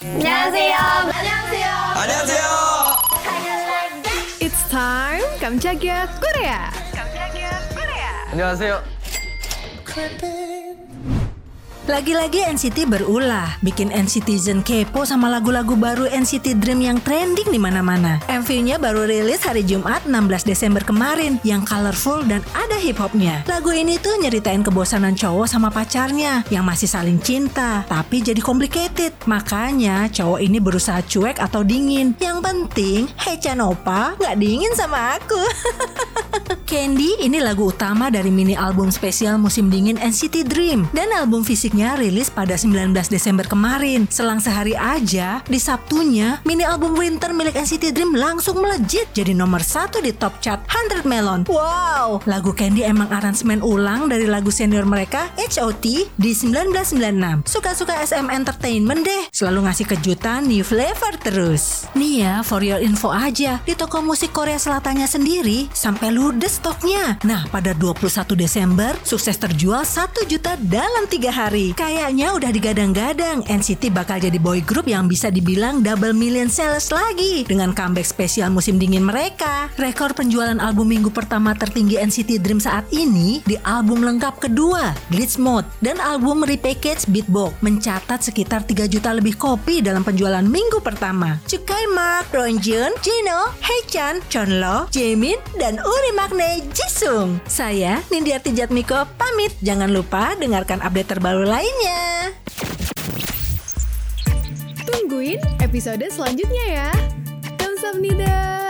안녕하세요. 안녕하세요. 안녕하세요. It's time 깜짝이야 Korea. 안녕하세요. Lagi-lagi NCT berulah, bikin NCTzen kepo sama lagu-lagu baru NCT Dream yang trending di mana-mana. MV-nya baru rilis hari Jumat 16 Desember kemarin, yang colorful dan ada hip hopnya. Lagu ini tuh nyeritain kebosanan cowok sama pacarnya yang masih saling cinta, tapi jadi complicated. Makanya cowok ini berusaha cuek atau dingin. Yang penting, Hey Chan Opa nggak dingin sama aku. Candy ini lagu utama dari mini album spesial musim dingin NCT Dream dan album fisiknya rilis pada 19 Desember kemarin. Selang sehari aja, di Sabtunya, mini album Winter milik NCT Dream langsung melejit jadi nomor satu di top chart 100 Melon. Wow, lagu Candy emang aransemen ulang dari lagu senior mereka HOT di 1996. Suka-suka SM Entertainment deh, selalu ngasih kejutan new flavor terus. Nih ya, for your info aja, di toko musik Korea Selatannya sendiri sampai ludes stoknya. Nah, pada 21 Desember, sukses terjual 1 juta dalam 3 hari. Kayaknya udah digadang-gadang NCT bakal jadi boy group yang bisa dibilang double million sales lagi dengan comeback spesial musim dingin mereka. Rekor penjualan album minggu pertama tertinggi NCT Dream saat ini di album lengkap kedua, Glitch Mode, dan album repackage Beatbox mencatat sekitar 3 juta lebih kopi dalam penjualan minggu pertama. Cukai Mark, Ronjun, Jino, Haechan, Chonlo, Jaemin, dan Uri Magne Jisung. Saya Nindiarti Jatmiko pamit. Jangan lupa dengarkan update terbaru lainnya. Tungguin episode selanjutnya ya. Kamsahamnida.